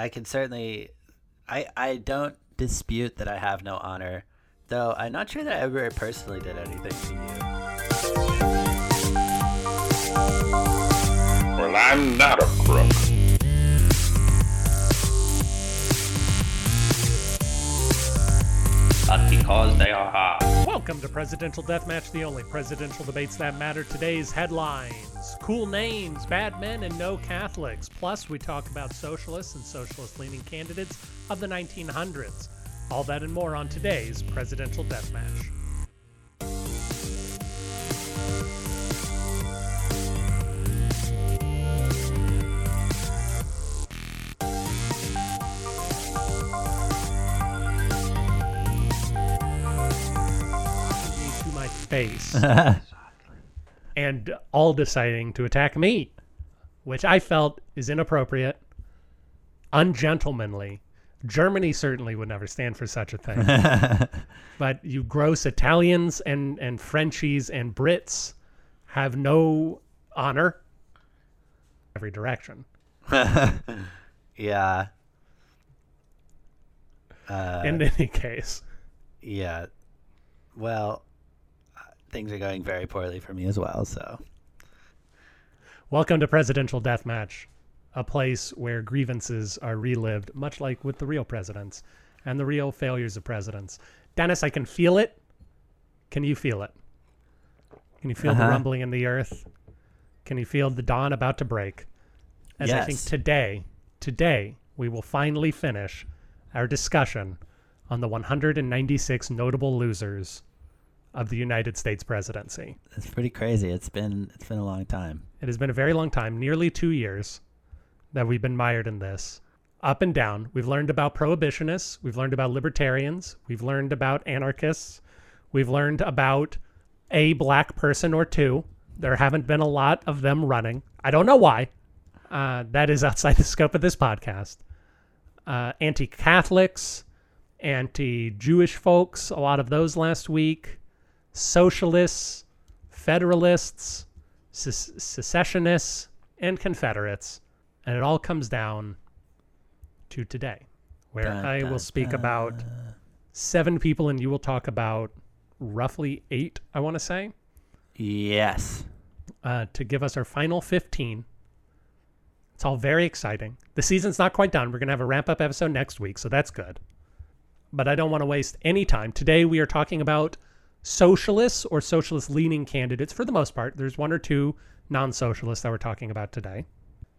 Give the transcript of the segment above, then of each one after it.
I can certainly. I I don't dispute that I have no honor, though I'm not sure that I ever personally did anything to you. Well, I'm not a crook. But because they are. Welcome to Presidential Deathmatch, the only presidential debates that matter. Today's headlines cool names, bad men, and no Catholics. Plus, we talk about socialists and socialist leaning candidates of the 1900s. All that and more on today's Presidential Deathmatch. Face and all deciding to attack me, which I felt is inappropriate, ungentlemanly. Germany certainly would never stand for such a thing. but you gross Italians and, and Frenchies and Brits have no honor every direction. yeah. Uh, In any case, yeah. Well, things are going very poorly for me as well. So welcome to Presidential Deathmatch, a place where grievances are relived, much like with the real presidents and the real failures of presidents. Dennis, I can feel it. Can you feel it? Can you feel the Uh-huh. rumbling in the earth? Can you feel the dawn about to break? As I think today, today, we will finally finish our discussion on the 196 notable losers of the United States presidency. it's pretty crazy. It's been it's been a long time. It has been a very long time, nearly two years, that we've been mired in this. Up and down. We've learned about prohibitionists. We've learned about libertarians. We've learned about anarchists. We've learned about a black person or two. There haven't been a lot of them running. I don't know why. Uh, that is outside the scope of this podcast. Uh, anti Catholics, anti Jewish folks, a lot of those last week. Socialists, Federalists, secessionists, and Confederates. And it all comes down to today, where Dun, I dun, will speak dun. about seven people and you will talk about roughly eight, I want to say, Yes. uh, to give us our final 15. It's all very exciting. The season's not quite done. We're going to have a wrap up episode next week, so that's good. But I don't want to waste any time. Today we are talking about socialists or socialist leaning candidates for the most part. There's one or two non socialists that we're talking about today.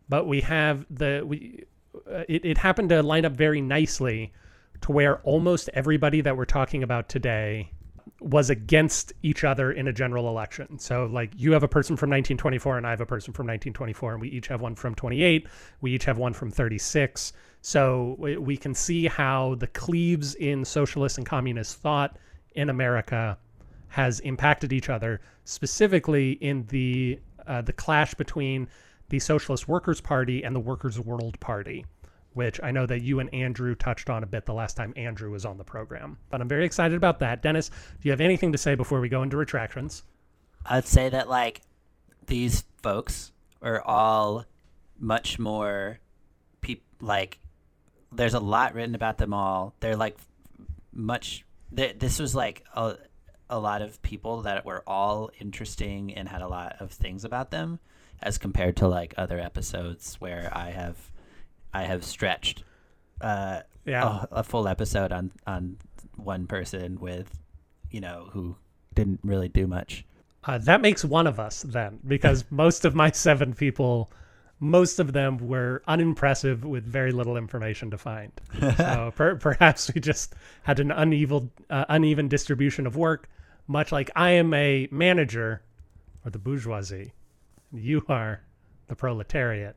But we have the we uh, it, it happened to line up very nicely to where almost everybody that we're talking about today was against each other in a general election. So like you have a person from 1924 and I have a person from 1924 and we each have one from 28. We each have one from 36. So we, we can see how the cleaves in socialist and communist thought in America has impacted each other, specifically in the uh, the clash between the Socialist Workers Party and the Workers' World Party, which I know that you and Andrew touched on a bit the last time Andrew was on the program. But I'm very excited about that. Dennis, do you have anything to say before we go into retractions? I'd say that like these folks are all much more peop like there's a lot written about them all. They're like much th- this was like a, a lot of people that were all interesting and had a lot of things about them as compared to like other episodes where I have I have stretched uh Yeah. a, a full episode on on one person with you know who didn't really do much. Uh, that makes one of us then, because most of my seven people, most of them were unimpressive with very little information to find. so per perhaps we just had an uneven, uh, uneven distribution of work, much like I am a manager or the bourgeoisie, you are the proletariat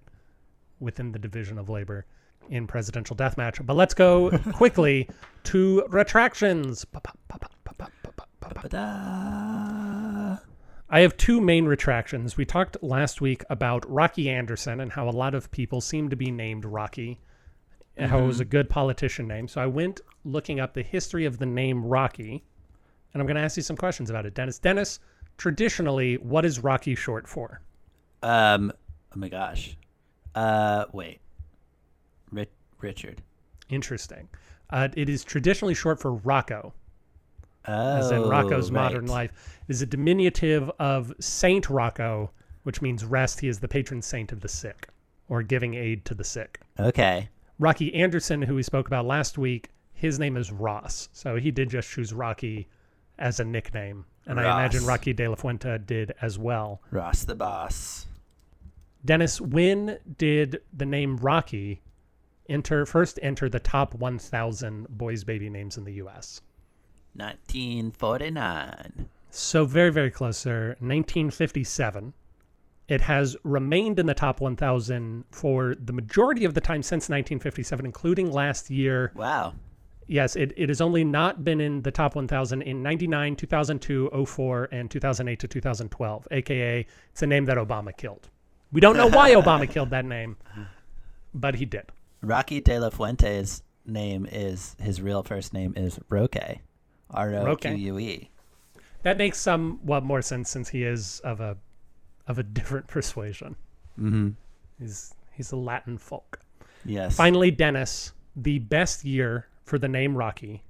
within the division of labor in presidential deathmatch. But let's go quickly to retractions. I have two main retractions. We talked last week about Rocky Anderson and how a lot of people seem to be named Rocky, and mm -hmm. how it was a mm-hmm. good politician name. So I went looking up the history of the name Rocky and I'm going to ask you some questions about it. Dennis, Dennis, traditionally, what is Rocky short for? Um. Oh my gosh. Uh. Wait. Rich. Richard. Interesting. Uh, it is traditionally short for Rocco, Oh, as in Rocko's modern life. It is a diminutive of Saint Rocco, which means rest. He is the patron saint of the sick, or giving aid to the sick. Okay. Rocky Anderson, who we spoke about last week, his name is Ross. So he did just choose Rocky as a nickname. And I imagine Rocky De La Fuente did as well. Ross the boss. Dennis, when did the name Rocky enter first enter the top 1,000 boys' baby names in the U.S.? 1949. So very, very close, sir. 1957. It has remained in the top 1,000 for the majority of the time since 1957, including last year. Wow. Yes, it, it has only not been in the top 1,000 in 99, 2002, 04, and 2008 to 2012, aka it's a name that Obama killed. We don't know why Obama killed that name, but he did. Rocky De La Fuente's name is his real first name is Roque. R O Q U E. That makes somewhat more sense since he is of a of a different persuasion. Mm-hmm. He's he's a Latin folk. Yes. Finally, Dennis, the best year for the name Rocky.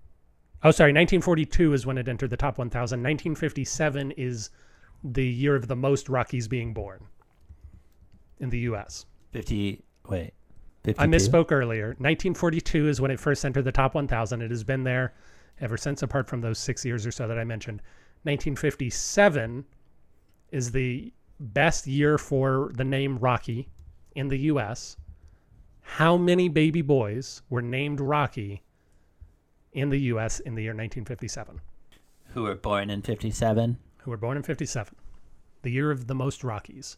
Oh, sorry, 1942 is when it entered the top 1,000. 1957 is the year of the most Rockies being born in the U.S. 50. Wait. 52? I misspoke earlier. 1942 is when it first entered the top 1,000. It has been there ever since, apart from those six years or so that I mentioned. 1957 is the best year for the name Rocky in the U.S. How many baby boys were named Rocky in the U.S. in the year 1957? Who were born in 57? Who were born in 57? The year of the most Rockies.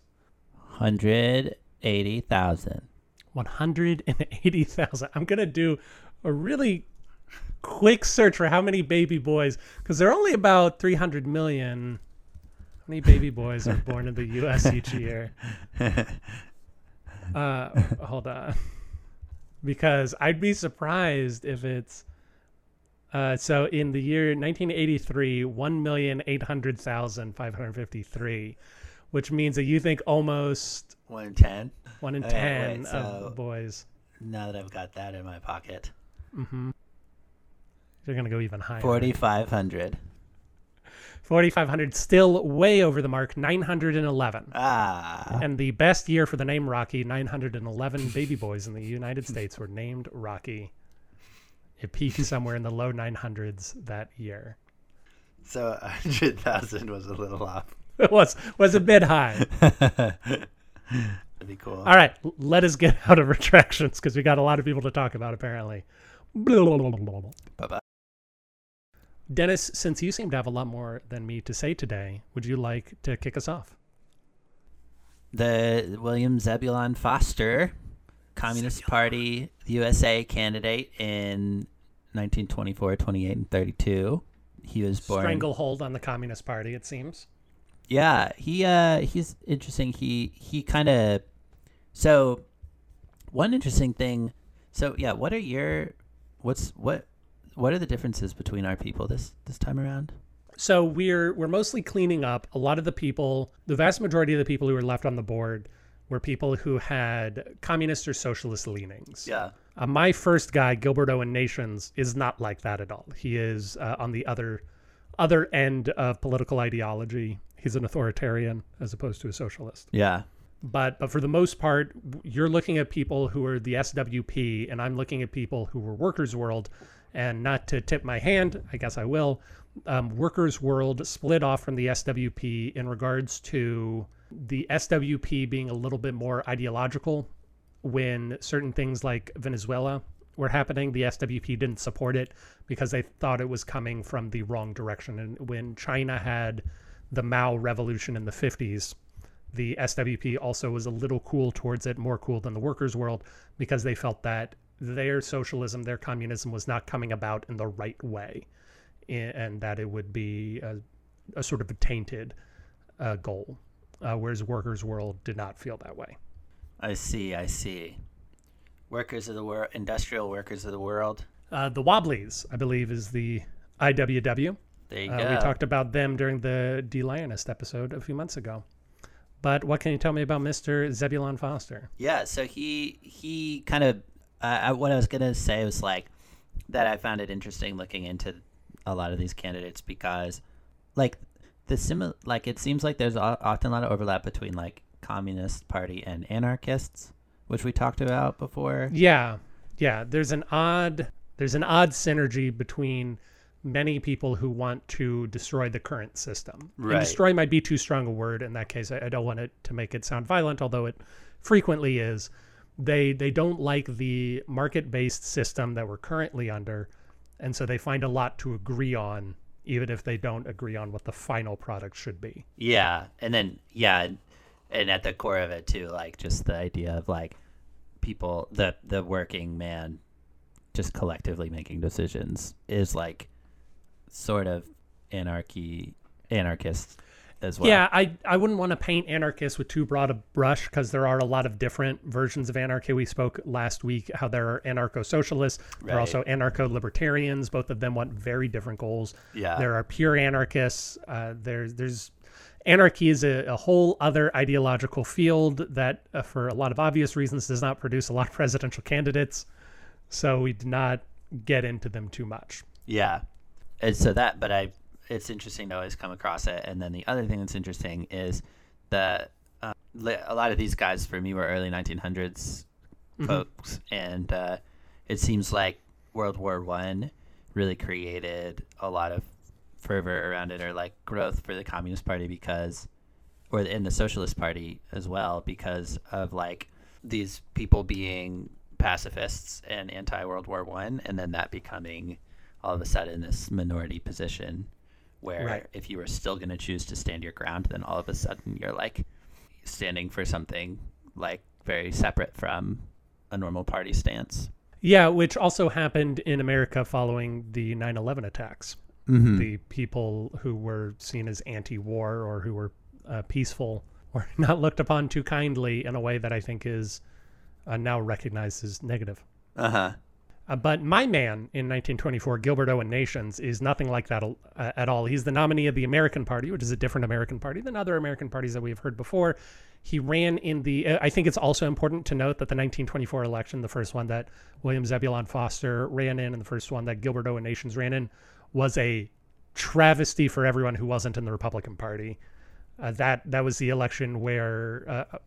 180,000. 180,000. I'm going to do a really quick search for how many baby boys, because there are only about 300 million. How many baby boys are born in the U.S. each year? Uh, hold on. Because I'd be surprised if it's. Uh, so in the year 1983, 1,800,553, which means that you think almost 1 in 10. one in Okay, 10 wait, of so- boys. Now that I've got that in my pocket. Mm-hmm. You're going to go even higher. 4,500. 4,500, still way over the mark, 911. Ah. And the best year for the name Rocky, 911 baby boys in the United States were named Rocky. It peaked somewhere in the low 900s that year. So 100,000 was a little off. It was was a bit high. That'd be cool. All right, let us get out of retractions because we got a lot of people to talk about apparently. Bye-bye. Dennis, since you seem to have a lot more than me to say today, would you like to kick us off? The William Zebulon Foster, Communist Party USA candidate in 1924, 28, and 32. He was born. Stranglehold on the Communist Party, it seems. Yeah, he uh he's interesting. He he kind of so one interesting thing. So yeah, what are your what's what what are the differences between our people this this time around? So we're we're mostly cleaning up. A lot of the people, the vast majority of the people who were left on the board were people who had communist or socialist leanings. Yeah. Uh, my first guy, Gilbert Owen Nations, is not like that at all. He is uh, on the other other end of political ideology. He's an authoritarian as opposed to a socialist. Yeah. But but for the most part, you're looking at people who are the SWP, and I'm looking at people who were Workers' World. And not to tip my hand, I guess I will. Um, Workers' World split off from the SWP in regards to the SWP being a little bit more ideological when certain things like Venezuela were happening, the SWP didn't support it because they thought it was coming from the wrong direction. And when China had the Mao revolution in the 50s, the SWP also was a little cool towards it, more cool than the workers' world, because they felt that their socialism, their communism was not coming about in the right way, and that it would be a, a sort of a tainted uh, goal. Uh, whereas workers' world did not feel that way. I see. I see. Workers of the world, industrial workers of the world. Uh, the Wobblies, I believe, is the IWW. There you Uh, go. we talked about them during the De Leonist episode a few months ago. But what can you tell me about Mr. Zebulon Foster? Yeah, so he he kind of uh, what I was gonna say was like that I found it interesting looking into a lot of these candidates because, like, the similar like it seems like there's often a lot of overlap between like Communist Party and anarchists, which we talked about before. Yeah, yeah. There's an odd there's an odd synergy between many people who want to destroy the current system. And destroy might be too strong a word in that case. I, I don't want it to make it sound violent, although it frequently is. They they don't like the market based system that we're currently under, and so they find a lot to agree on, even if they don't agree on what the final product should be. Yeah, and then yeah, and- at the core of it too, like just the idea of like people, the the working man, just collectively making decisions is like sort of anarchy, anarchist as well. Yeah, I I wouldn't want to paint anarchists with too broad a brush because there are a lot of different versions of anarchy. We spoke last week how there are anarcho-socialists, there are also anarcho-libertarians. Both of them want very different goals. Yeah. there are pure anarchists. Uh, there's there's anarchy is a, a whole other ideological field that, uh, for a lot of obvious reasons, does not produce a lot of presidential candidates. So we did not get into them too much. Yeah, and so that, but I, it's interesting to always come across it. And then the other thing that's interesting is that uh, a lot of these guys for me were early 1900s folks, and uh, it seems like World War One really created a lot of fervor around it, or like growth for the Communist Party because, or in the Socialist Party as well, because of like these people being pacifists and anti World War One, and then that becoming all of a sudden this minority position where Right. if you were still going to choose to stand your ground, then all of a sudden you're like standing for something like very separate from a normal party stance. Yeah, which also happened in America following the 9 11 attacks. Mm-hmm. The people who were seen as anti war or who were uh, peaceful were not looked upon too kindly in a way that I think is uh, now recognized as negative. Uh huh. Uh, but my man in 1924, Gilbert Owen Nations, is nothing like that uh, at all. He's the nominee of the American Party, which is a different American Party than other American parties that we've heard before. He ran in the. Uh, I think it's also important to note that the 1924 election, the first one that William Zebulon Foster ran in, and the first one that Gilbert Owen Nations ran in, was a travesty for everyone who wasn't in the Republican Party. Uh, that that was the election where uh,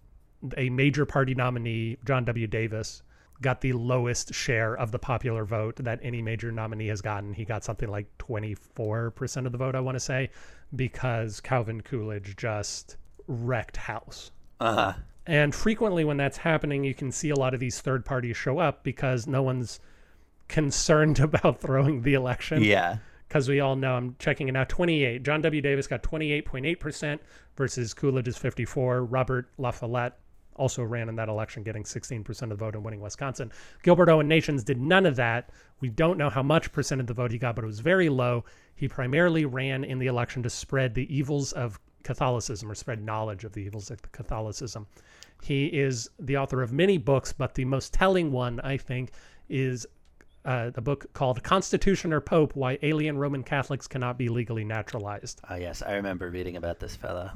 a major party nominee, John W. Davis, got the lowest share of the popular vote that any major nominee has gotten. He got something like 24% of the vote, I want to say, because Calvin Coolidge just wrecked house. Uh huh. And frequently, when that's happening, you can see a lot of these third parties show up because no one's concerned about throwing the election Yeah. because we all know I'm checking it now 28 John W Davis got 28.8% versus Coolidge's 54 Robert La Follette also ran in that election getting 16% of the vote and winning Wisconsin Gilbert Owen Nations did none of that we don't know how much percent of the vote he got but it was very low he primarily ran in the election to spread the evils of Catholicism or spread knowledge of the evils of Catholicism he is the author of many books but the most telling one I think is uh, a book called Constitution or Pope Why Alien Roman Catholics Cannot Be Legally Naturalized. Oh yes, I remember reading about this fellow.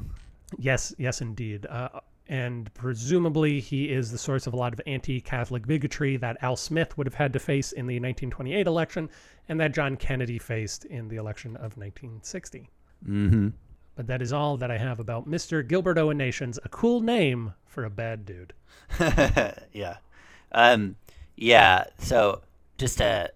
Yes, yes, indeed. Uh, and presumably, he is the source of a lot of anti Catholic bigotry that Al Smith would have had to face in the 1928 election and that John Kennedy faced in the election of 1960. Mm-hmm. But that is all that I have about Mr. Gilbert Owen Nations, a cool name for a bad dude. yeah. Um, yeah. So just to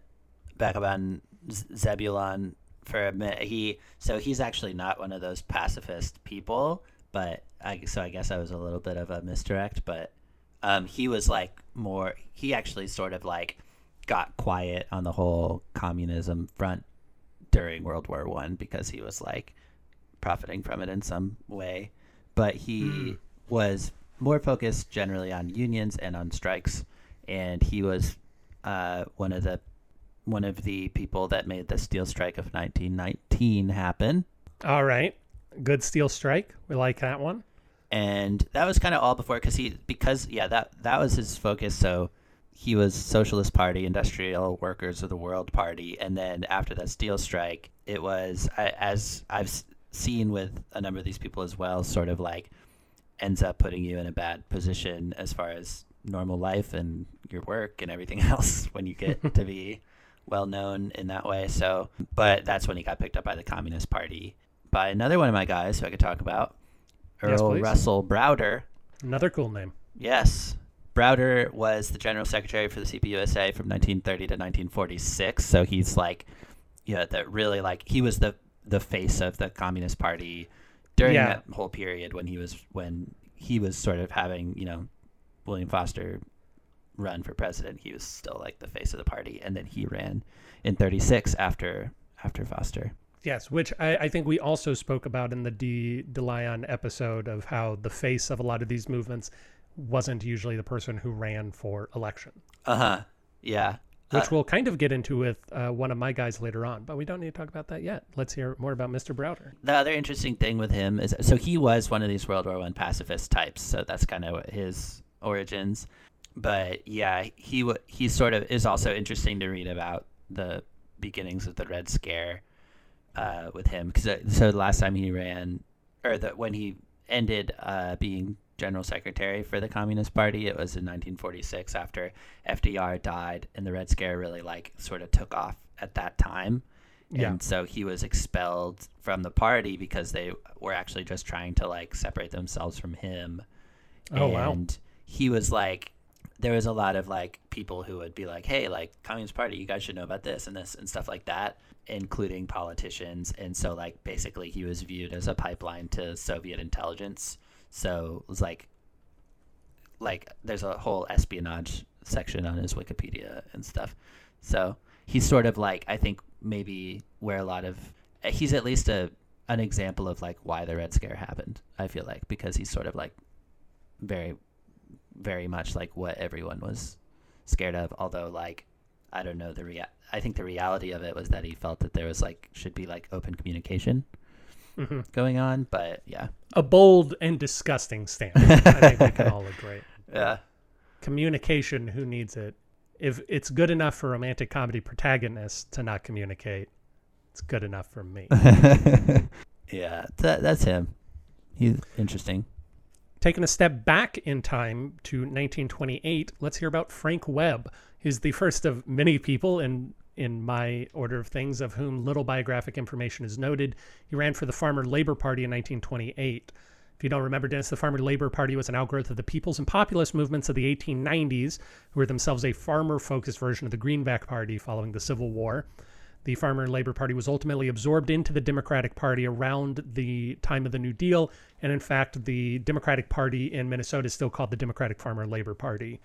back up on Zebulon for a minute, he so he's actually not one of those pacifist people, but I so I guess I was a little bit of a misdirect, but um, he was like more. He actually sort of like got quiet on the whole communism front during World War One because he was like profiting from it in some way, but he was more focused generally on unions and on strikes, and he was uh, one of the one of the people that made the steel strike of 1919 happen. All right. Good steel strike. We like that one. and that was kind of all before because he because yeah that that was his focus so he was socialist party industrial workers of the world party and then after that steel strike it was I- as i've seen with a number of these people as well sort of like ends up putting you in a bad position as far as normal life and your work and everything else when you get to be well known in that way. So, but that's when he got picked up by the Communist Party by another one of my guys who I could talk about, Earl please. Russell Browder. Another cool name. Yes. Browder was the general secretary for the CPUSA from 1930 to 1946. So he's like, yeah, that really like he was the the face of the Communist Party during Yeah. that whole period when he was when he was sort of having you know William Foster run for president. He was still like the face of the party, and then he ran in 36 after after Foster. Yes, which I, I think we also spoke about in the De, De Leon episode of how the face of a lot of these movements wasn't usually the person who ran for election, Uh huh. Yeah. which Uh, we'll kind of get into with uh, one of my guys later on, but we don't need to talk about that yet. Let's hear more about Mr. Browder. the other interesting thing with him is so he was one of these World War One pacifist types, so that's kind of his origins. But yeah, he he sort of is also interesting to read about the beginnings of the Red Scare uh, with him because so the last time he ran or the when he ended uh, being general secretary for the Communist Party, it was in 1946 after FDR died, and the Red Scare really like sort of took off at that time. Yeah. And so he was expelled from the party because they were actually just trying to like separate themselves from him. Oh, wow. And he was like, there was a lot of like people who would be like, hey, like Communist Party, you guys should know about this and this and stuff like that, including politicians. And so, like, basically, he was viewed as a pipeline to Soviet intelligence. So it was like, like, there's a whole espionage section on his Wikipedia and stuff. So he's sort of like, I think maybe where a lot of, he's at least a, an example of like why the Red Scare happened, I feel like, because he's sort of like very very much like what everyone was scared of although like i don't know the rea- i think the reality of it was that he felt that there was like should be like open communication hmm going on but yeah A bold and disgusting stance. I think we can all agree. yeah Communication, who needs it? If it's good enough for romantic comedy protagonists to not communicate, it's good enough for me. yeah that, that's him he's interesting Taking a step back in time to 1928, let's hear about Frank Webb. He's the first of many people in in my order of things of whom little biographic information is noted. He ran for the Farmer Labor Party in 1928. If you don't remember, Dennis, the Farmer Labor Party was an outgrowth of the people's and populist movements of the 1890s, who were themselves a farmer-focused version of the Greenback Party following the Civil War. The Farmer Labor Party was ultimately absorbed into the Democratic Party around the time of the New Deal. And in fact, the Democratic Party in Minnesota is still called the Democratic Farmer Labor Party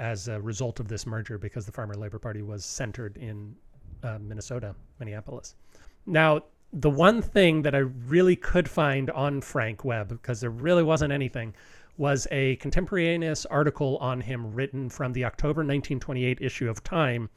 as a result of this merger because the Farmer Labor Party was centered in uh, Minnesota, Minneapolis. Now, the one thing that I really could find on Frank Webb, because there really wasn't anything, was a contemporaneous article on him written from the October 1928 issue of Time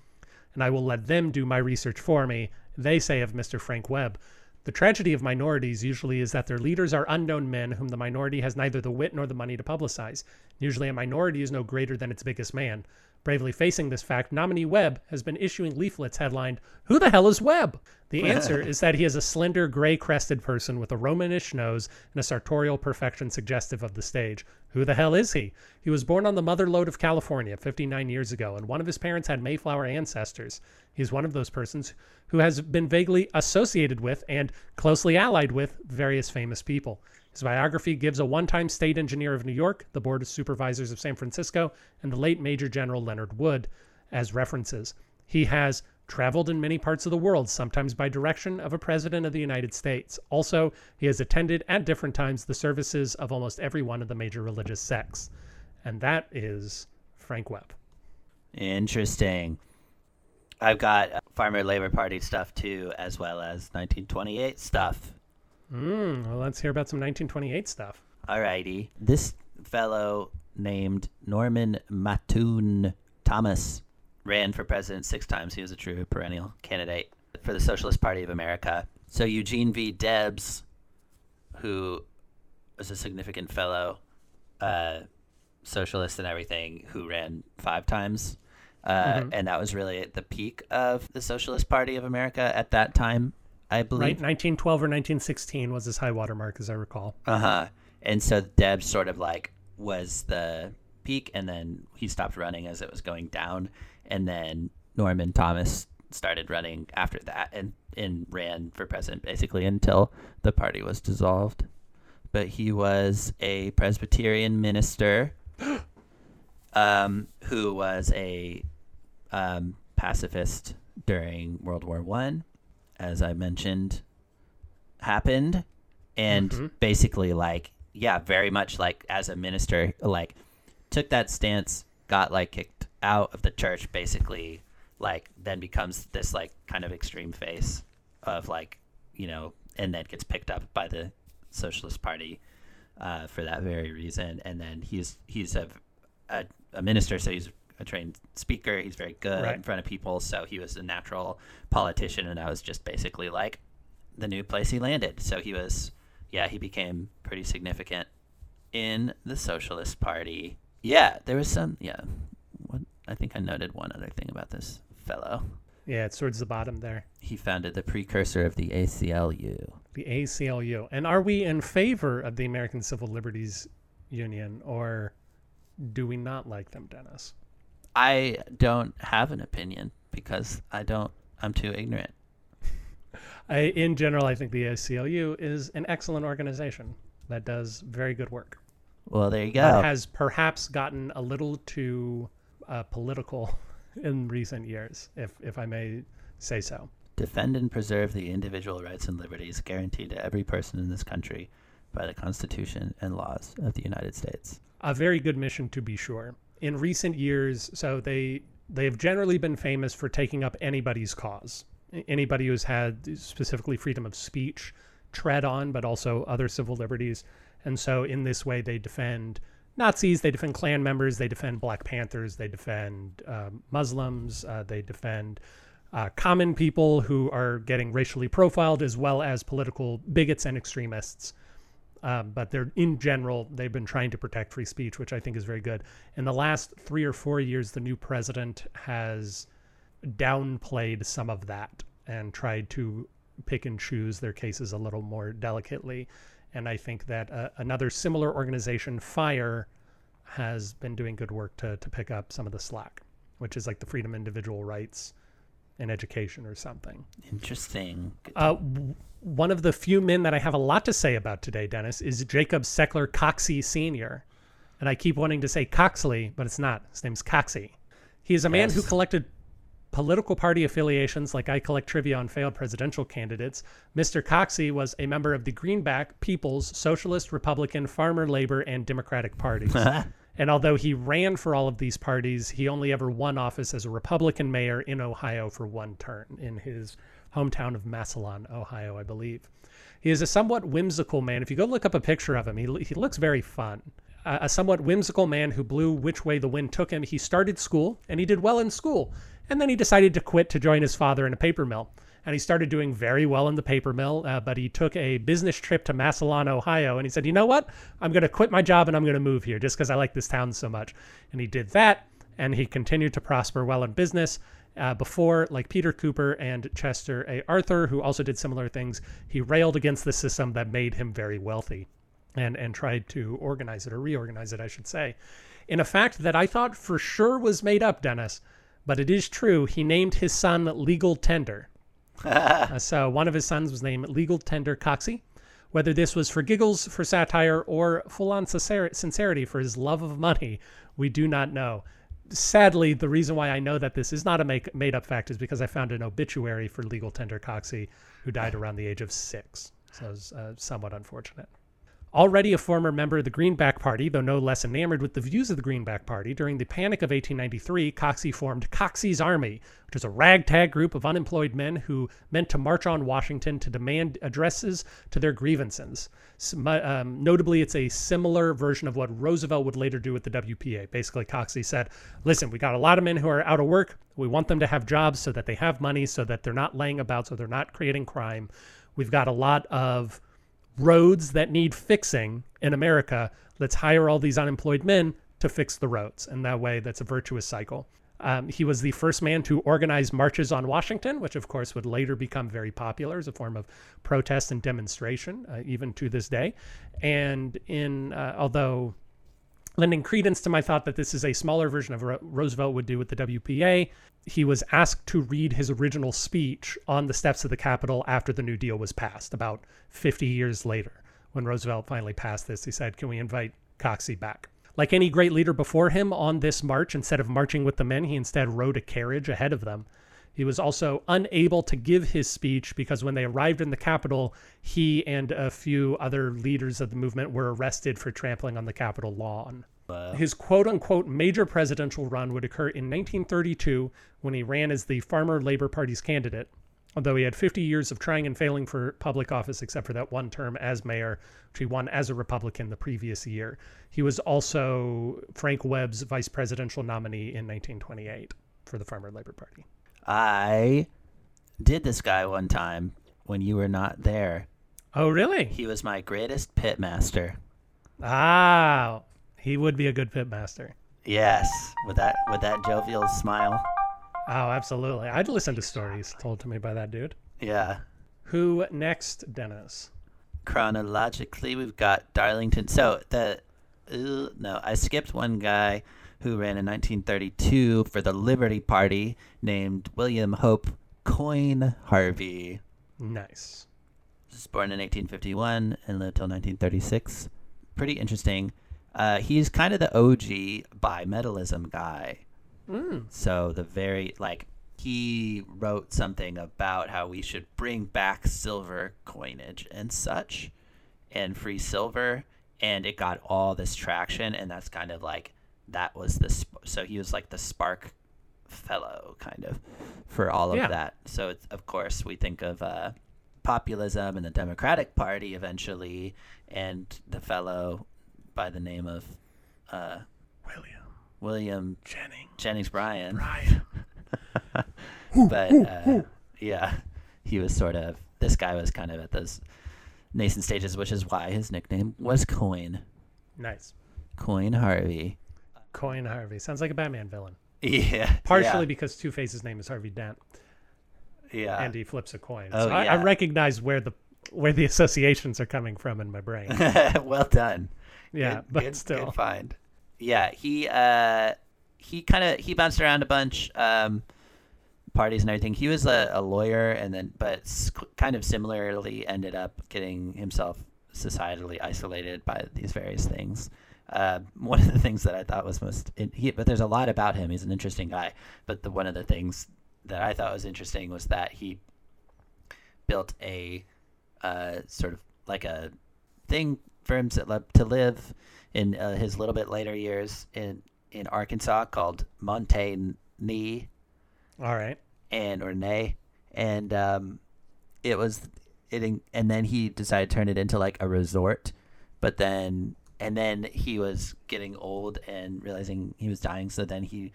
and I will let them do my research for me. They say of Mr. Frank Webb, the tragedy of minorities usually is that their leaders are unknown men whom the minority has neither the wit nor the money to publicize. Usually, a minority is no greater than its biggest man. Bravely facing this fact, nominee Webb has been issuing leaflets headlined, Who the hell is Webb? The answer is that he is a slender, gray crested person with a Romanish nose and a sartorial perfection suggestive of the stage. Who the hell is he? He was born on the mother lode of California 59 years ago, and one of his parents had Mayflower ancestors. He's one of those persons who has been vaguely associated with and closely allied with various famous people. His biography gives a one time state engineer of New York, the Board of Supervisors of San Francisco, and the late Major General Leonard Wood as references. He has traveled in many parts of the world, sometimes by direction of a president of the United States. Also, he has attended at different times the services of almost every one of the major religious sects. And that is Frank Webb. interesting i've got uh, farmer labor party stuff too as well as 1928 stuff Mm, well, let's hear about some 1928 stuff. Alrighty. This fellow named Norman Mattoon Thomas ran for president six times. He was a true perennial candidate for the Socialist Party of America. So Eugene V. Debs, who was a significant fellow, uh, socialist and everything, who ran five times. Uh, And that was really at the peak of the Socialist Party of America at that time, I believe. Right, 1912 or 1916 was his high water mark, as I recall. Uh huh. And so Deb sort of like was the peak, and then he stopped running as it was going down, and then Norman Thomas started running after that, and and ran for president basically until the party was dissolved. But he was a Presbyterian minister, um, who was a um, pacifist during World War One, as I mentioned, happened, and Mhm. basically like yeah, very much like as a minister, like took that stance, got like kicked out of the church, basically like then becomes this like kind of extreme face of like you know, and then gets picked up by the Socialist Party uh, for that very reason, and then he's he's a, a a minister, so he's a trained speaker. He's very good Right. in front of people, so he was a natural politician, and I was just basically like the new place he landed. So he was, yeah, he became pretty significant in the Socialist Party. Yeah, there was some, yeah. What I think I noted one other thing about this fellow. Yeah, it's towards the bottom there. He founded the precursor of the ACLU. The ACLU. And are we in favor of the American Civil Liberties Union or do we not like them, Dennis? I don't have an opinion because I don't. I'm too ignorant. I, in general, I think the ACLU is an excellent organization that does very good work. Well, there you go. has perhaps gotten a little too uh, political in recent years, if if I may say so. Defend and preserve the individual rights and liberties guaranteed to every person in this country by the Constitution and laws of the United States. a very good mission to be sure. In recent years, so they they have generally been famous for taking up anybody's cause. Anybody who's had specifically freedom of speech tread on, but also other civil liberties. And so in this way, they defend Nazis, they defend Klan members, they defend Black Panthers, they defend um, Muslims, uh, they defend uh, common people who are getting racially profiled, as well as political bigots and extremists um, but they're in general they've been trying to protect free speech which i think is very good. In the last three or four years the new president has downplayed some of that and tried to pick and choose their cases a little more delicately. And i think that uh, another similar organization fire has been doing good work to, to pick up some of the slack which is like the freedom individual rights in education or something Interesting. Uh, w- one of the few men that I have a lot to say about today, Dennis, is Jacob Sechler Coxey Sr. And I keep wanting to say Coxley, but it's not. His name's Coxey. He is a man who collected political party affiliations like I collect trivia on failed presidential candidates. Mr. Coxey was a member of the Greenback, People's, Socialist, Republican, Farmer, Labor, and Democratic parties. And although he ran for all of these parties, he only ever won office as a Republican mayor in Ohio for one term in his hometown of Massillon, Ohio, I believe. He is a somewhat whimsical man. If you go look up a picture of him, he, he looks very fun. A somewhat whimsical man who blew which way the wind took him. He started school and he did well in school. And then he decided to quit to join his father in a paper mill. And he started doing very well in the paper mill, uh, but he took a business trip to Massillon, Ohio, and he said, You know what? I'm going to quit my job and I'm going to move here just because I like this town so much. And he did that, and he continued to prosper well in business. Uh, before, like Peter Cooper and Chester A. Arthur, who also did similar things, he railed against the system that made him very wealthy and, and tried to organize it or reorganize it, I should say. In a fact that I thought for sure was made up, Dennis, but it is true, he named his son Legal Tender. Uh, so one of his sons was named Legal Tender Coxey. Whether this was for giggles, for satire, or full on sincerity for his love of money, we do not know. Sadly, the reason why I know that this is not a make, made up fact is because I found an obituary for Legal Tender Coxey, who died around the age of six. So it's uh, somewat unfortunate. Already a former member of the Greenback Party, though no less enamored with the views of the Greenback Party, during the Panic of 1893, Coxey formed Coxey's Army, which was a ragtag group of unemployed men who meant to march on Washington to demand addresses to their grievances. Um, notably, it's a similar version of what Roosevelt would later do with the WPA. Basically, Coxey said, listen, we got a lot of men who are out of work. We want them to have jobs so that they have money, so that they're not laying about, so they're not creating crime. We've got a lot of roads that need fixing in America. Let's hire all these unemployed men to fix the roads. And that way, that's a virtuous cycle. Um, he was the first man to organize marches on Washington, which of course would later become very popular as a form of protest and demonstration, uh, even to this day. And in, uh, although Lending credence to my thought that this is a smaller version of what Roosevelt would do with the WPA, he was asked to read his original speech on the steps of the Capitol after the New Deal was passed, about 50 years later. When Roosevelt finally passed this, he said, Can we invite Coxey back? Like any great leader before him on this march, instead of marching with the men, he instead rode a carriage ahead of them. He was also unable to give his speech because when they arrived in the Capitol, he and a few other leaders of the movement were arrested for trampling on the Capitol lawn. His quote unquote major presidential run would occur in 1932 when he ran as the Farmer Labor Party's candidate. Although he had 50 years of trying and failing for public office, except for that one term as mayor, which he won as a Republican the previous year. He was also Frank Webb's vice presidential nominee in 1928 for the Farmer Labor Party. I did this guy one time when you were not there. Oh, really? He was my greatest pit master. Ah, he would be a good pit master. Yes, with that with that jovial smile. Oh, absolutely. I'd listen to stories told to me by that dude. Yeah. Who next, Dennis? Chronologically, we've got Darlington. So the uh, no, I skipped one guy who ran in 1932 for the Liberty Party named William Hope Coin Harvey. Nice. He was born in 1851 and lived till 1936. Pretty interesting. Uh, he's kind of the OG bimetallism guy. Mm. So the very like he wrote something about how we should bring back silver coinage and such and free silver and it got all this traction and that's kind of like that was the sp- so he was like the spark fellow kind of for all of Yeah. that so it's, of course we think of uh, populism and the democratic party eventually and the fellow by the name of uh, William william Jennings. jennings bryan Ryan. but uh, yeah, he was sort of this guy was kind of at those nascent stages, which is why his nickname was Coin. Nice. Coin Harvey. Coin Harvey. Sounds like a Batman villain. Yeah, Partially because Two Face's name is Harvey Dent yeah, and he flips a coin. Oh, so I, I recognize where the where the associations are coming from in my brain. well done. Yeah, Good- but good- still. good find. Yeah, he uh, he kind of he bounced around a bunch. Um, parties and everything. He was a, a lawyer, and then, but kind of similarly ended up getting himself societally isolated by these various things. Uh, one of the things that I thought was most, he, but there's a lot about him. He's an interesting guy. But the one of the things that I thought was interesting was that he built a uh, sort of like a thing for him to, to live in uh, his little bit later years in in Arkansas called Monte Nee All right. and or nay and um it was it and then he decided to turn it into like a resort but then and then he was getting old and realizing he was dying so then he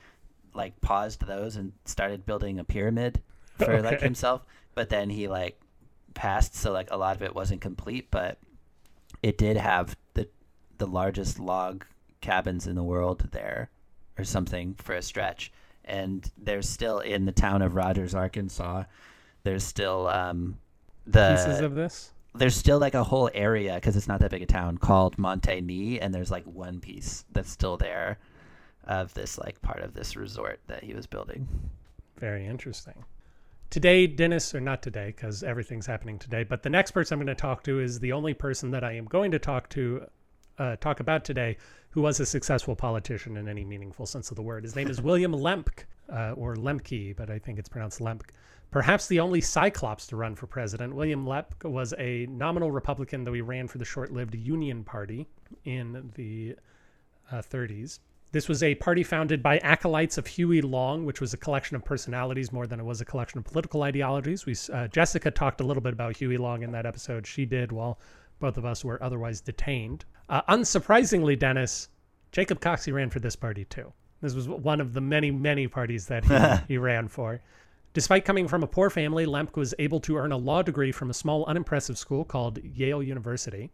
like paused those and started building a pyramid for like himself but then he like passed so like a lot of it wasn't complete but it did have the the largest log cabins in the world there or something for a stretch and there's still in the town of Rogers, Arkansas. There's still um, the Pieces of this. There's still like a whole area because it's not that big a town called Monte Nee, and there's like one piece that's still there of this like part of this resort that he was building. Very interesting. Today, Dennis, or not today, because everything's happening today, but the next person I'm going to talk to is the only person that I am going to talk to, uh, talk about today, who was a successful politician in any meaningful sense of the word. His name is William Lemke, uh, or Lemke, but I think it's pronounced Lemke. Perhaps the only Cyclops to run for president, William Lepp was a nominal Republican, though he ran for the short-lived Union Party in the uh, 30s. This was a party founded by acolytes of Huey Long, which was a collection of personalities more than it was a collection of political ideologies. We, uh, Jessica talked a little bit about Huey Long in that episode. She did while both of us were otherwise detained. Uh, unsurprisingly, Dennis, Jacob Coxey ran for this party too. This was one of the many, many parties that he, he ran for. Despite coming from a poor family, Lemke was able to earn a law degree from a small, unimpressive school called Yale University.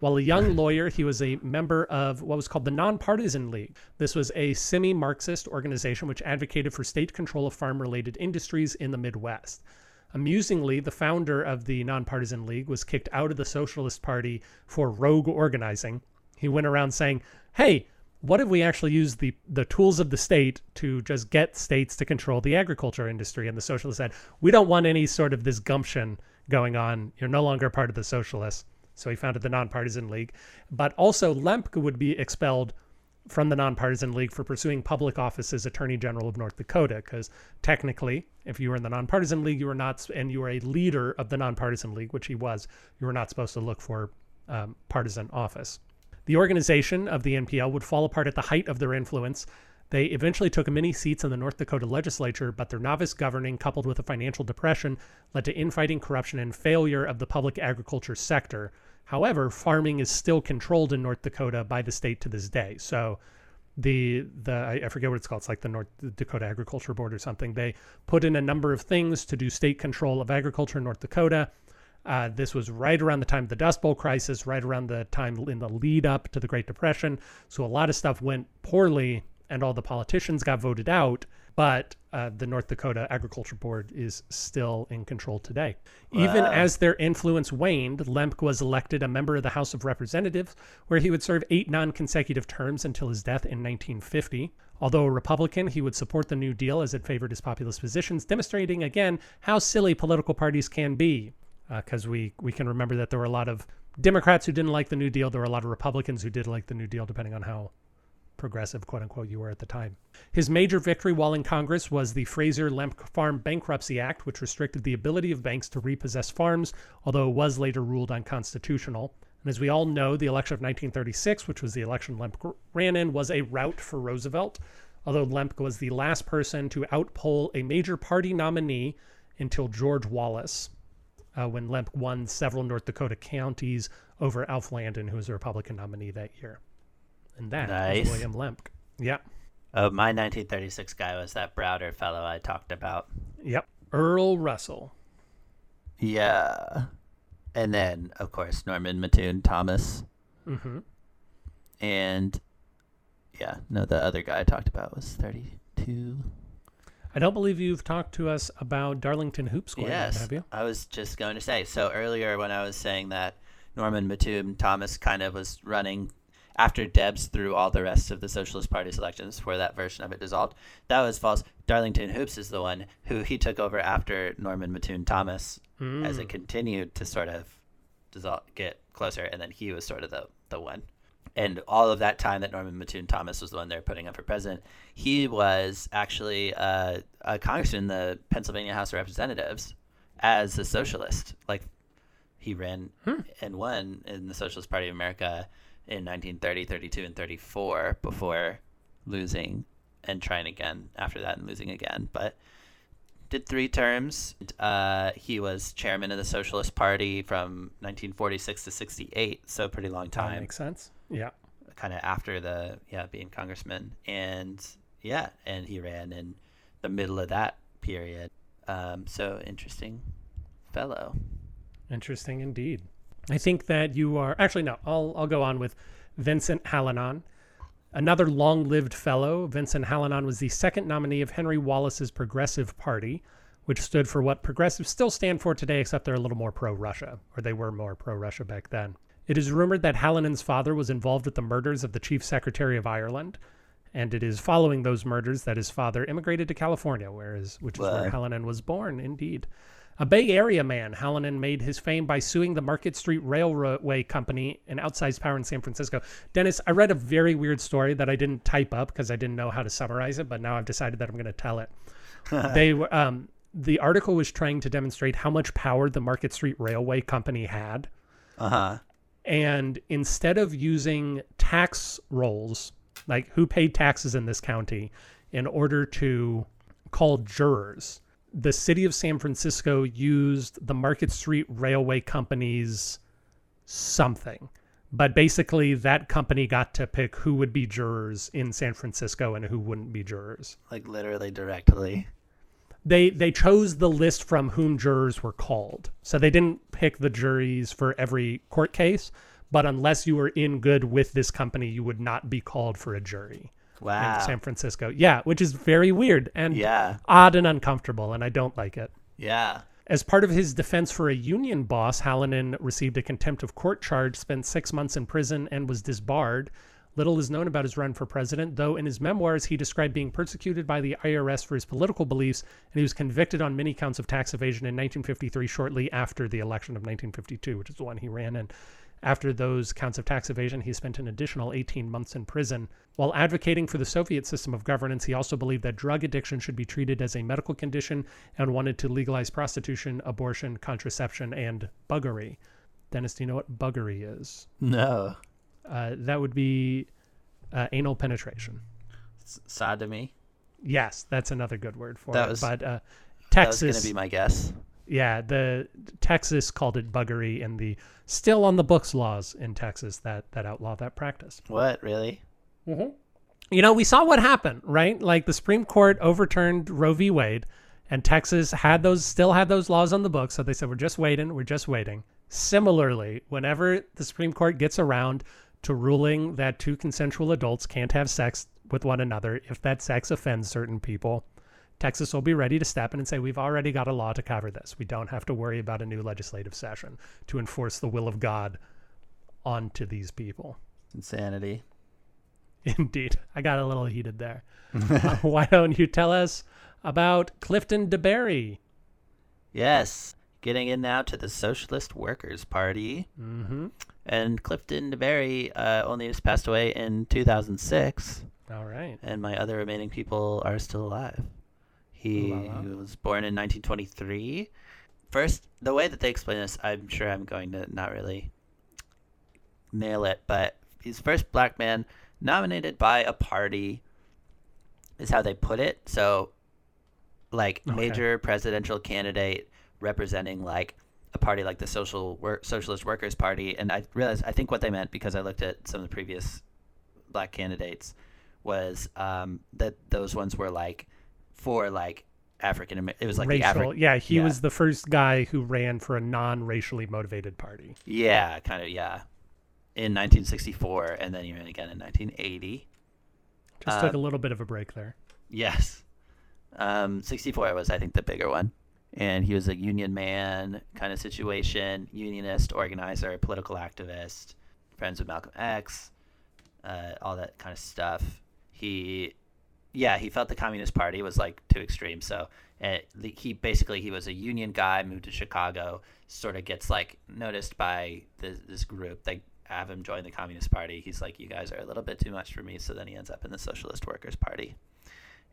While a young lawyer, he was a member of what was called the Nonpartisan League. This was a semi Marxist organization which advocated for state control of farm related industries in the Midwest. Amusingly, the founder of the Nonpartisan League was kicked out of the Socialist Party for rogue organizing. He went around saying, Hey, what if we actually use the the tools of the state to just get states to control the agriculture industry? And the socialists said, we don't want any sort of this gumption going on. You're no longer part of the socialists. So he founded the Nonpartisan League. But also Lemke would be expelled from the Nonpartisan League for pursuing public office as Attorney General of North Dakota. Because technically, if you were in the Nonpartisan League, you were not, and you were a leader of the Nonpartisan League, which he was, you were not supposed to look for um, partisan office. The organization of the NPL would fall apart at the height of their influence. They eventually took many seats in the North Dakota legislature, but their novice governing, coupled with a financial depression, led to infighting, corruption, and failure of the public agriculture sector. However, farming is still controlled in North Dakota by the state to this day. So the the I, I forget what it's called. It's like the North Dakota Agriculture Board or something. They put in a number of things to do state control of agriculture in North Dakota. Uh, this was right around the time of the Dust Bowl crisis, right around the time in the lead up to the Great Depression. So a lot of stuff went poorly, and all the politicians got voted out. But uh, the North Dakota Agriculture Board is still in control today. Even as their influence waned, Lemke was elected a member of the House of Representatives, where he would serve eight non consecutive terms until his death in 1950. Although a Republican, he would support the New Deal as it favored his populist positions, demonstrating again how silly political parties can be because uh, we we can remember that there were a lot of Democrats who didn't like the New Deal. There were a lot of Republicans who did like the New Deal, depending on how progressive, quote unquote, you were at the time. His major victory while in Congress was the Frazier Lemke Farm Bankruptcy Act, which restricted the ability of banks to repossess farms, although it was later ruled unconstitutional. And as we all know, the election of 1936, which was the election Lemke ran in, was a rout for Roosevelt, although Lemke was the last person to outpoll a major party nominee until George Wallace uh, when Lemke won several North Dakota counties over Alf Landon, who was a Republican nominee that year. And that Nice. was William Lemke. Yeah. Oh, my 1936 guy was that Browder fellow I talked about. Yep. Earl Russell. Yeah. And then, of course, Norman Mattoon Thomas. hmm And yeah, no, the other guy I talked about was 32. I don't believe you've talked to us about Darlington Hoop yet, yes. have you? I was just going to say. So earlier, when I was saying that Norman Mattoon Thomas kind of was running after Debs through all the rest of the Socialist Party's elections before that version of it dissolved, that was false. Darlington Hoopes is the one who he took over after Norman Mattoon Thomas as it mm. continued to sort of dissolve, get closer, and then he was sort of the, the one. And all of that time that Norman Mattoon Thomas was the one they're putting up for president, he was actually uh, a congressman in the Pennsylvania House of Representatives as a socialist. Like he ran and won in the Socialist Party of America in 1930, 32, and 34 before losing and trying again after that and losing again. But did three terms. Uh, he was chairman of the Socialist Party from 1946 to 68, so pretty long That time makes sense. Yeah. kind of after the yeah being congressman and yeah and he ran in the middle of that period um, so interesting fellow Interesting indeed. I think that you are actually no. I'll I'll go on with Vincent Hallinan, another long-lived fellow. Vincent Hallinan was the second nominee of Henry Wallace's Progressive Party, which stood for what progressives still stand for today, except they're a little more pro-Russia, or they were more pro-Russia back then. It is rumored that Hallinan's father was involved with the murders of the Chief Secretary of Ireland, and it is following those murders that his father immigrated to California, whereas which is where Wow. Hallinan was born. Indeed. A Bay Area man, Hallinan made his fame by suing the Market Street Railway Company, an outsized power in San Francisco. Dennis, I read a very weird story that I didn't type up because I didn't know how to summarize it, but now I've decided that I'm going to tell it. they were um, the article was trying to demonstrate how much power the Market Street Railway Company had, uh-huh and instead of using tax rolls, like who paid taxes in this county, in order to call jurors, the city of San Francisco used the Market Street Railway Company's something. But basically, that company got to pick who would be jurors in San Francisco and who wouldn't be jurors. like literally directly They they chose the list from whom jurors were called. So they didn't pick the juries for every court case, but unless you were in good with this company, you would not be called for a jury wow in San Francisco. Yeah, which is very weird and yeah odd and uncomfortable, and I don't like it. yeah As part of his defense for a union boss, Hallinan received a contempt of court charge, spent six months in prison, and was disbarred. Little is known about his run for president, though in his memoirs he described being persecuted by the IRS for his political beliefs, and he was convicted on many counts of tax evasion in 1953, shortly after the election of 1952, which is the one he ran in. After those counts of tax evasion, he spent an additional 18 months in prison. While advocating for the Soviet system of governance, he also believed that drug addiction should be treated as a medical condition and wanted to legalize prostitution, abortion, contraception, and buggery. Dennis, do you know what buggery is? No. Uh, that would be uh, anal penetration. S- sodomy. Yes, that's another good word for That it. was- but uh, That was Texas, gonna be my guess. yeah, the Texas called it buggery, and the still on the books laws in Texas that that outlaw that practice. What really? Mm-hmm. You know, we saw what happened, right? Like the Supreme Court overturned Roe v. Wade, and Texas had those still had those laws on the books. So they said, "We're just waiting. We're just waiting." Similarly, whenever the Supreme Court gets around to ruling that two consensual adults can't have sex with one another if that sex offends certain people, Texas will be ready to step in and say, "We've already got a law to cover this. We don't have to worry about a new legislative session to enforce the will of God onto these people." Insanity. Indeed. I got a little heated there. Uh, why don't you tell us about Clifton DeBerry? Yes. Getting in now to the Socialist Workers' Party. Mm-hmm. And Clifton DeBerry uh, only just passed away in 2006, All right. and my other remaining people are still alive. He La la. was born in 1923. First, the way that they explain this, I'm sure I'm going to not really nail it, but he's the first black man nominated by a party, is how they put it. So, like, Okay. major presidential candidate representing, like, a party like the Social Work Socialist Workers Party. And I realized, I think what they meant, because I looked at some of the previous black candidates, was um, that those ones were, like, for, like, African American. It was like the Racial. Yeah, he yeah. was the first guy who ran for a non-racially motivated party. Yeah, kind of, yeah. In 1964, and then he ran again in 1980. Just took a little bit of a break there. Yes. Um, 64 was, I think, the bigger one. And he was a union man kind of situation, unionist, organizer, political activist, friends with Malcolm X, uh, all that kind of stuff. He, yeah, he felt the Communist Party was like too extreme. So the, he basically he was a union guy, moved to Chicago, sort of gets like noticed by this, this group. They have him join the Communist Party. He's like, you guys are a little bit too much for me. So then he ends up in the Socialist Workers Party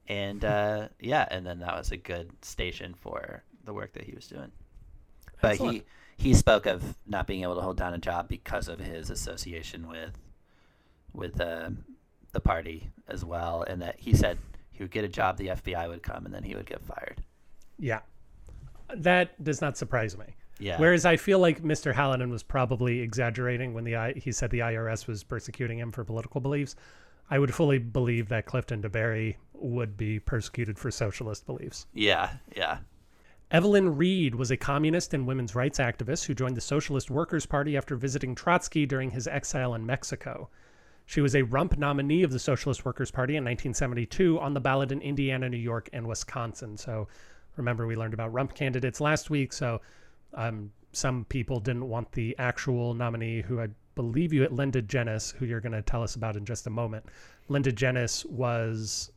and uh, yeah, and then that was a good station for the work that he was doing. But Excellent. he he spoke of not being able to hold down a job because of his association with with uh, the party as well, and that he said he would get a job, the FBI would come, and then he would get fired. Yeah. That does not surprise me. Yeah. Whereas I feel like Mr. Hallinan was probably exaggerating when the he said the IRS was persecuting him for political beliefs. I would fully believe that Clifton DeBerry would be persecuted for socialist beliefs. yeah, yeah, Evelyn Reed was a communist and women's rights activist who joined the Socialist Workers' Party after visiting Trotsky during his exile in Mexico. She was a rump nominee of the Socialist Workers' Party in 1972 on the ballot in Indiana, New York, and Wisconsin. So remember, we learned about rump candidates last week. So um, some people didn't want the actual nominee, who I believe you at Linda Jenness, who you're going to tell us about in just a moment. Linda Jenness was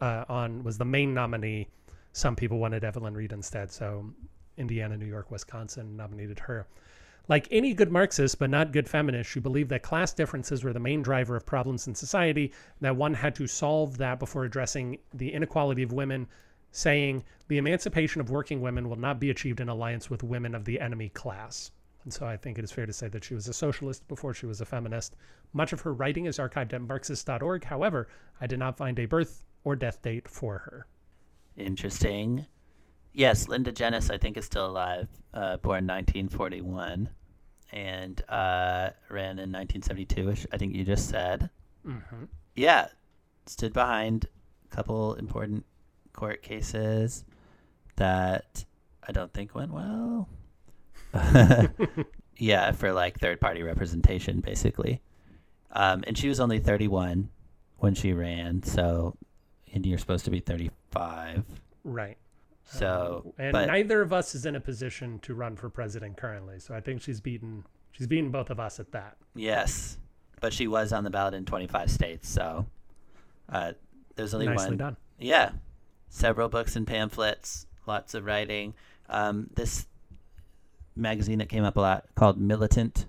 uh, on was the main nominee. Some people wanted Evelyn Reed instead, so Indiana, New York, Wisconsin nominated her. Like any good Marxist, but not good feminist, she believed that class differences were the main driver of problems in society, that one had to solve that before addressing the inequality of women, saying the emancipation of working women will not be achieved in alliance with women of the enemy class. And so I think it is fair to say that she was a socialist before she was a feminist. Much of her writing is archived at Marxist.org. However, I did not find a birth or death date for her. interesting. Yes, Linda Jenness, I think, is still alive. Uh, born 1941, and uh, ran in 1972, which I think you just said. Mm-hmm. yeah, stood behind a couple important court cases that I don't think went well. yeah, for like third party representation, basically. Um, and she was only 31 when she ran, so and you're supposed to be 35. Right. So, And but neither of us is in a position to run for president currently. So I think she's beaten she's beaten both of us at that. yes, but she was on the ballot in 25 states. So uh, there's only Nicely one. done. Yeah, several books and pamphlets, lots of writing. Um, this magazine that came up a lot called Militant.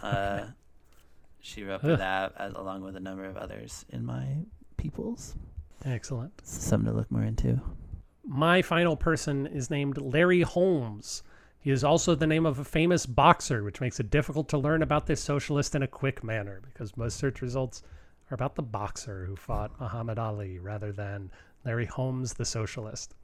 Uh, she wrote for Ugh. that as, along with a number of others in my peoples. Excellent. Something to look more into. My final person is named Larry Holmes. He is also the name of a famous boxer, which makes it difficult to learn about this socialist in a quick manner because most search results are about the boxer who fought Muhammad Ali rather than Larry Holmes, the socialist.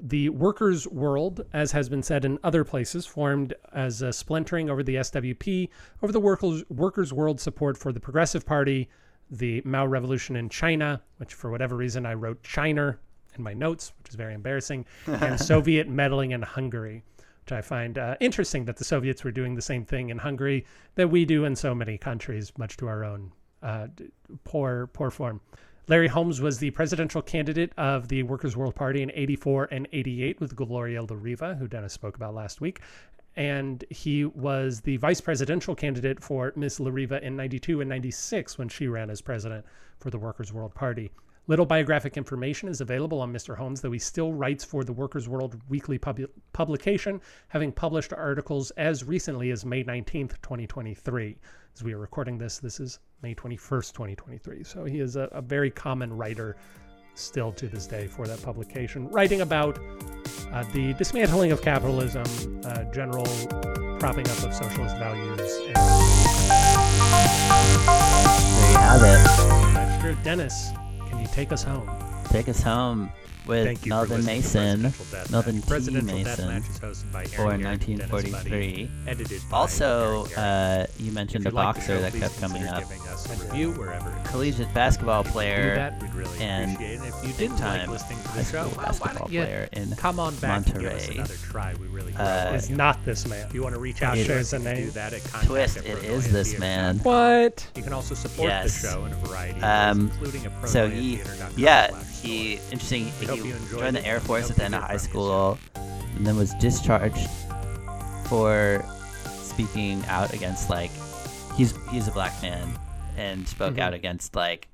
The workers' world, as has been said in other places, formed as a splintering over the SWP, over the workers' workers' world support for the Progressive Party, the Mao Revolution in China, which for whatever reason I wrote China in my notes, which is very embarrassing, and Soviet meddling in Hungary, which I find uh, interesting that the Soviets were doing the same thing in Hungary that we do in so many countries, much to our own uh, poor poor form. Larry Holmes was the presidential candidate of the Workers' World Party in 84 and 88 with Gloria La Riva, who Dennis spoke about last week. And he was the vice presidential candidate for Miss La Riva in 92 and 96 when she ran as president for the Workers' World Party. Little biographic information is available on Mr. Holmes, though he still writes for the Workers' World Weekly pub publication, having published articles as recently as May 19th, 2023. As we are recording this, this is May 21st, 2023. So he is a, a very common writer still to this day for that publication, writing about uh, the dismantling of capitalism, uh, general propping up of socialist values. And There you have it. Dennis, take us home? Take us home with Thank you Melvin listening Mason, Presidential Melvin T. Mason, Deathmatch is hosted by for Aaron Garrett and Dennis 1943. Edited by Also, uh, you mentioned you a like the boxer show, that kept coming up. us a wherever Collegiate basketball do player, that, we'd really and appreciate it. If you big didn't like time listening to high the show, school well, why basketball player in come on back and give us Monterey. another try? We really Uh, is not this man. If you want to reach out It- to us, and It- do that at contact Twist, at it Pronoia is this man. What? You can also support Yes. the show in a variety of Um, ways, including a So Pronoia he, Theater.com yeah, slash he interesting. He joined the Air Force at the end of high school, and then was discharged for speaking out against like he's he's a black man and spoke Mhm. out against like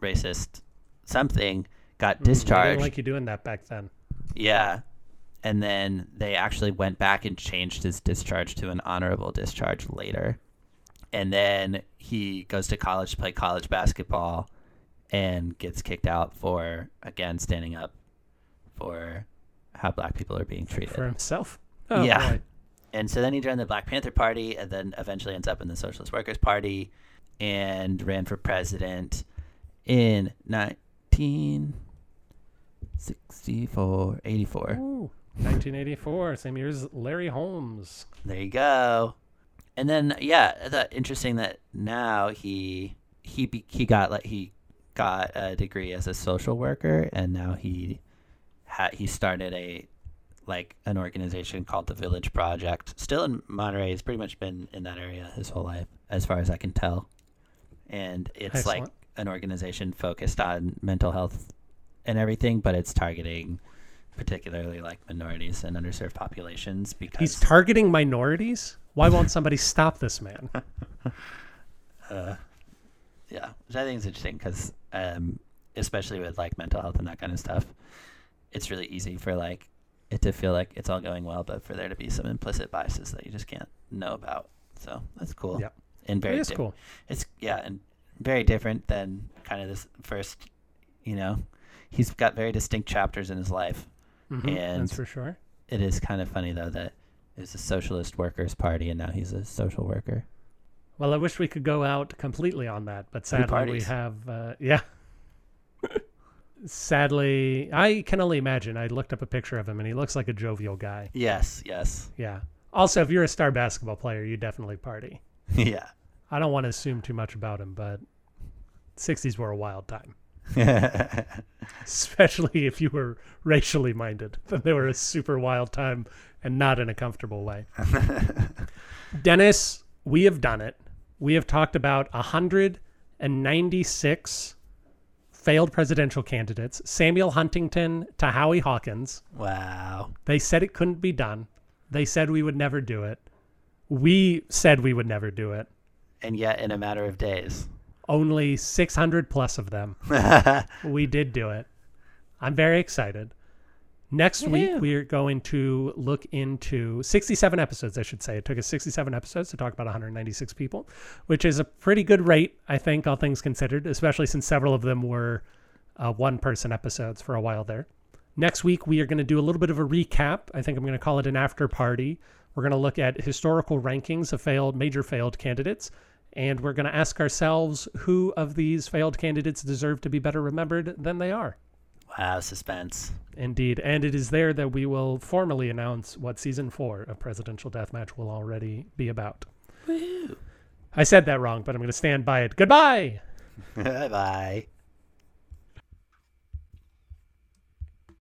racist something. Got Mm, discharged. like you doing that back then. Yeah. And then they actually went back and changed his discharge to an honorable discharge later. And then he goes to college to play college basketball and gets kicked out for, again, standing up for how black people are being treated. for himself. Oh, Yeah. boy. And so then he joined the Black Panther Party and then eventually ends up in the Socialist Workers Party and ran for president in 1964, 84. Ooh, 1984, same year as Larry Holmes. There you go. And then yeah, the interesting that now he he he got like he got a degree as a social worker and now he ha- he started a like an organization called the Village Project. Still in Monterey. He's pretty much been in that area his whole life as far as I can tell. And it's like an organization focused on mental health and everything, but it's targeting particularly like minorities and underserved populations because He's targeting minorities. Why won't somebody stop this man? uh, yeah, which I think is interesting because, um, especially with like mental health and that kind of stuff, it's really easy for like it to feel like it's all going well, but for there to be some implicit biases that you just can't know about. So that's cool. Yeah, and very It is di- cool. It's yeah, and very different than kind of this first. You know, he's got very distinct chapters in his life. Mhm, And- that's for sure. It is kind of funny though that it was a socialist workers party and now he's a social worker. Well, I wish we could go out completely on that, but sadly we have uh, yeah. sadly, I can only imagine. I looked up a picture of him and he looks like a jovial guy. Yes, yes, Yeah. Also, if you're a star basketball player, you definitely party. yeah. I don't want to assume too much about him, but 60s were a wild time. Especially if you were racially minded. Then they were a super wild time and not in a comfortable way. Dennis, we have done it. We have talked about 196 failed presidential candidates Samuel Huntington to Howie Hawkins. wow. They said it couldn't be done. They said we would never do it. We said we would never do it. and yet in a matter of days. Only 600 plus of them. we did do it. I'm very excited. Next week, we're going to look into 67 episodes, I should say. It took us 67 episodes to talk about 196 people, which is a pretty good rate, I think, all things considered, especially since several of them were uh, one person episodes for a while there. Next week, we are going to do a little bit of a recap. I think I'm going to call it an after party. We're going to look at historical rankings of failed, major failed candidates, and we're going to ask ourselves who of these failed candidates deserve to be better remembered than they are. Wow, suspense. Indeed. And it is there that we will formally announce what season four of Presidential Deathmatch will already be about. I said that wrong, but I'm going to stand by it. Goodbye. Bye bye.